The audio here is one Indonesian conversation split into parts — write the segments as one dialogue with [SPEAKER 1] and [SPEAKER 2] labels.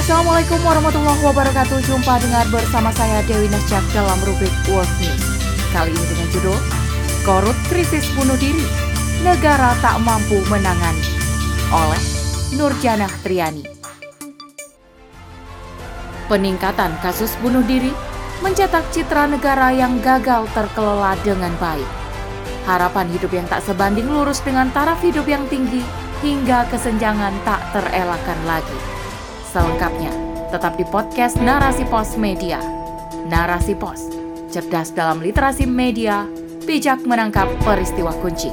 [SPEAKER 1] Assalamualaikum warahmatullahi wabarakatuh. Jumpa dengar bersama saya Dewi Nasjak dalam rubrik World News. Kali ini dengan judul Korut Krisis Bunuh Diri, Negara Tak Mampu Menangani oleh Nurjana Triani. Peningkatan kasus bunuh diri mencetak citra negara yang gagal terkelola dengan baik. Harapan hidup yang tak sebanding lurus dengan taraf hidup yang tinggi hingga kesenjangan tak terelakkan lagi. Selengkapnya, tetap di podcast Narasi Pos Media. Narasi Pos, cerdas dalam literasi media, bijak menangkap peristiwa kunci.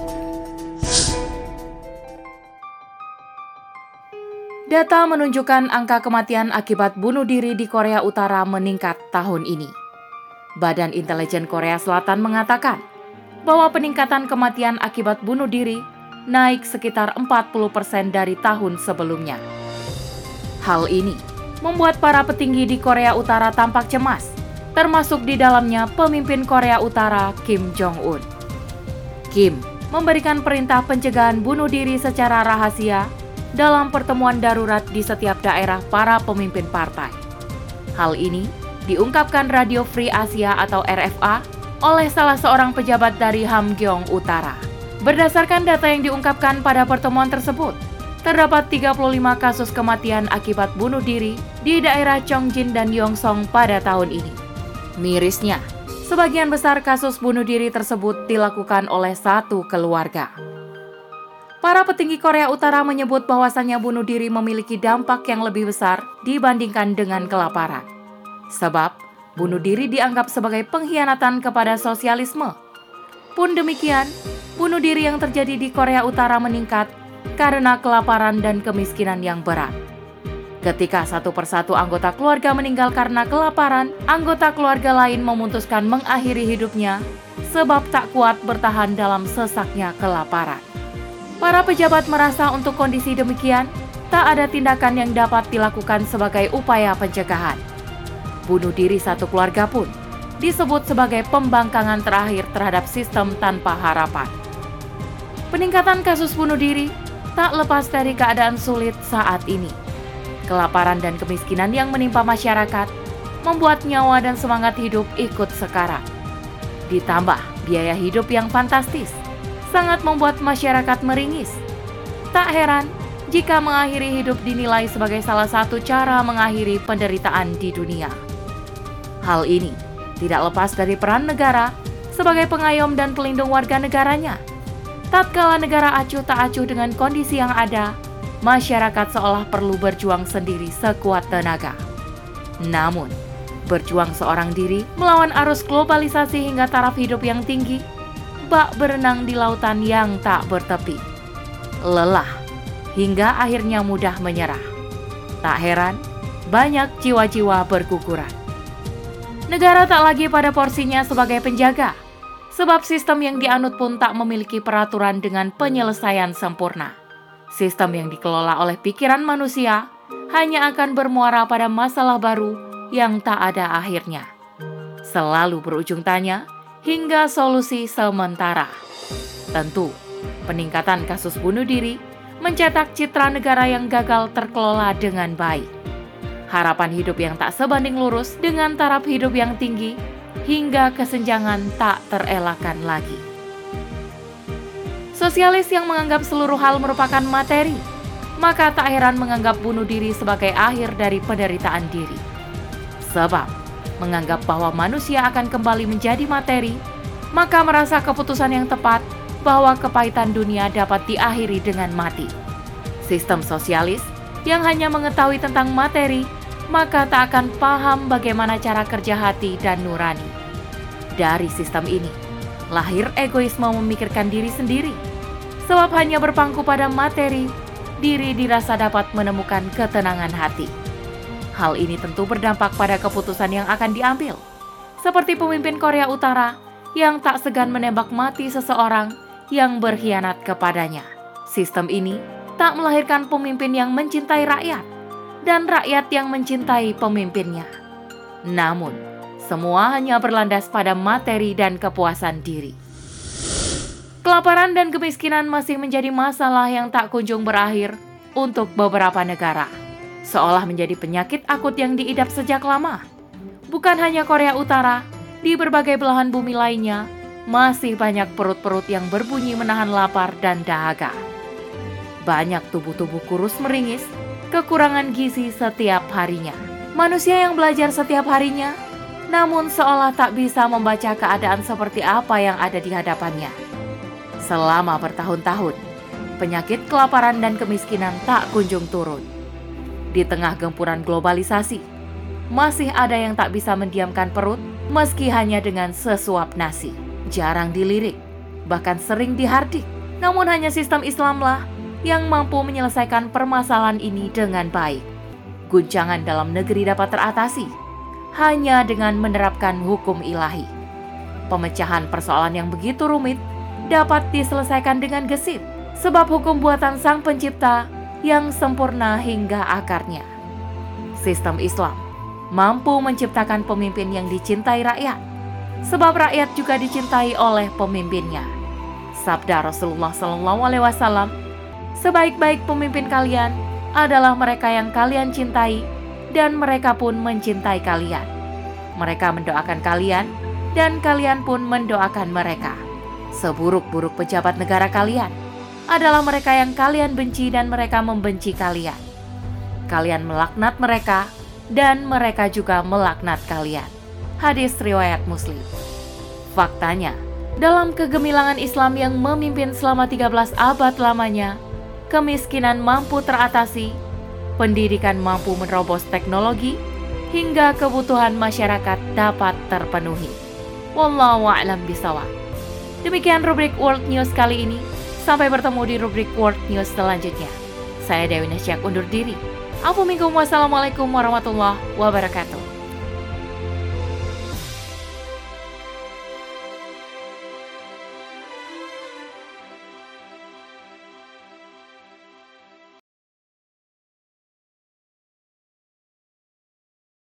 [SPEAKER 1] Data menunjukkan angka kematian akibat bunuh diri di Korea Utara meningkat tahun ini. Badan Intelijen Korea Selatan mengatakan bahwa peningkatan kematian akibat bunuh diri naik sekitar 40% dari tahun sebelumnya. Hal ini membuat para petinggi di Korea Utara tampak cemas, termasuk di dalamnya pemimpin Korea Utara Kim Jong-un. Kim memberikan perintah pencegahan bunuh diri secara rahasia dalam pertemuan darurat di setiap daerah para pemimpin partai. Hal ini diungkapkan Radio Free Asia atau RFA oleh salah seorang pejabat dari Hamgyong Utara. Berdasarkan data yang diungkapkan pada pertemuan tersebut, terdapat 35 kasus kematian akibat bunuh diri di daerah Chongjin dan Yongsong pada tahun ini. Mirisnya, sebagian besar kasus bunuh diri tersebut dilakukan oleh satu keluarga. Para petinggi Korea Utara menyebut bahwasannya bunuh diri memiliki dampak yang lebih besar dibandingkan dengan kelaparan. Sebab, bunuh diri dianggap sebagai pengkhianatan kepada sosialisme. Pun demikian, bunuh diri yang terjadi di Korea Utara meningkat karena kelaparan dan kemiskinan yang berat. Ketika satu persatu anggota keluarga meninggal karena kelaparan, anggota keluarga lain memutuskan mengakhiri hidupnya sebab tak kuat bertahan dalam sesaknya kelaparan. Para pejabat merasa untuk kondisi demikian, tak ada tindakan yang dapat dilakukan sebagai upaya pencegahan. Bunuh diri satu keluarga pun disebut sebagai pembangkangan terakhir terhadap sistem tanpa harapan. Peningkatan kasus bunuh diri tak lepas dari keadaan sulit saat ini. Kelaparan dan kemiskinan yang menimpa masyarakat membuat nyawa dan semangat hidup ikut sekarat. Ditambah biaya hidup yang fantastis – sangat membuat masyarakat meringis. Tak heran jika mengakhiri hidup dinilai sebagai salah satu cara mengakhiri penderitaan di dunia. Hal ini tidak lepas dari peran negara sebagai pengayom dan pelindung warga negaranya. Tatkala negara acuh tak acuh dengan kondisi yang ada, masyarakat seolah perlu berjuang sendiri sekuat tenaga. Namun, berjuang seorang diri melawan arus globalisasi hingga taraf hidup yang tinggi bak berenang di lautan yang tak bertepi. Lelah, hingga akhirnya mudah menyerah. Tak heran, banyak jiwa-jiwa berguguran. Negara tak lagi pada porsinya sebagai penjaga, sebab sistem yang dianut pun tak memiliki peraturan dengan penyelesaian sempurna. Sistem yang dikelola oleh pikiran manusia hanya akan bermuara pada masalah baru yang tak ada akhirnya. Selalu berujung tanya, hingga solusi sementara. Tentu, peningkatan kasus bunuh diri mencetak citra negara yang gagal terkelola dengan baik. Harapan hidup yang tak sebanding lurus dengan taraf hidup yang tinggi hingga kesenjangan tak terelakkan lagi. Sosialis yang menganggap seluruh hal merupakan materi, maka tak heran menganggap bunuh diri sebagai akhir dari penderitaan diri. Sebab, menganggap bahwa manusia akan kembali menjadi materi, maka merasa keputusan yang tepat bahwa kepahitan dunia dapat diakhiri dengan mati. Sistem sosialis yang hanya mengetahui tentang materi, maka tak akan paham bagaimana cara kerja hati dan nurani. Dari sistem ini, lahir egoisme memikirkan diri sendiri. Sebab hanya berpangku pada materi, diri dirasa dapat menemukan ketenangan hati. Hal ini tentu berdampak pada keputusan yang akan diambil. Seperti pemimpin Korea Utara yang tak segan menembak mati seseorang yang berkhianat kepadanya. Sistem ini tak melahirkan pemimpin yang mencintai rakyat dan rakyat yang mencintai pemimpinnya. Namun, semua hanya berlandas pada materi dan kepuasan diri. Kelaparan dan kemiskinan masih menjadi masalah yang tak kunjung berakhir untuk beberapa negara seolah menjadi penyakit akut yang diidap sejak lama. Bukan hanya Korea Utara, di berbagai belahan bumi lainnya, masih banyak perut-perut yang berbunyi menahan lapar dan dahaga. Banyak tubuh-tubuh kurus meringis, kekurangan gizi setiap harinya. Manusia yang belajar setiap harinya, namun seolah tak bisa membaca keadaan seperti apa yang ada di hadapannya. Selama bertahun-tahun, penyakit kelaparan dan kemiskinan tak kunjung turun. Di tengah gempuran globalisasi, masih ada yang tak bisa mendiamkan perut meski hanya dengan sesuap nasi. Jarang dilirik, bahkan sering dihardik. Namun hanya sistem Islamlah yang mampu menyelesaikan permasalahan ini dengan baik. Guncangan dalam negeri dapat teratasi hanya dengan menerapkan hukum ilahi. Pemecahan persoalan yang begitu rumit dapat diselesaikan dengan gesit sebab hukum buatan Sang Pencipta yang sempurna hingga akarnya. Sistem Islam mampu menciptakan pemimpin yang dicintai rakyat, sebab rakyat juga dicintai oleh pemimpinnya. Sabda Rasulullah Shallallahu Alaihi Wasallam, sebaik-baik pemimpin kalian adalah mereka yang kalian cintai dan mereka pun mencintai kalian. Mereka mendoakan kalian dan kalian pun mendoakan mereka. Seburuk-buruk pejabat negara kalian adalah mereka yang kalian benci dan mereka membenci kalian. Kalian melaknat mereka dan mereka juga melaknat kalian. Hadis riwayat Muslim. Faktanya, dalam kegemilangan Islam yang memimpin selama 13 abad lamanya, kemiskinan mampu teratasi, pendidikan mampu menerobos teknologi, hingga kebutuhan masyarakat dapat terpenuhi. Wallahu a'lam bisawab. Demikian rubrik World News kali ini. Sampai bertemu di rubrik World News selanjutnya. Saya Dewi Nasyak undur diri. Assalamualaikum warahmatullahi wabarakatuh.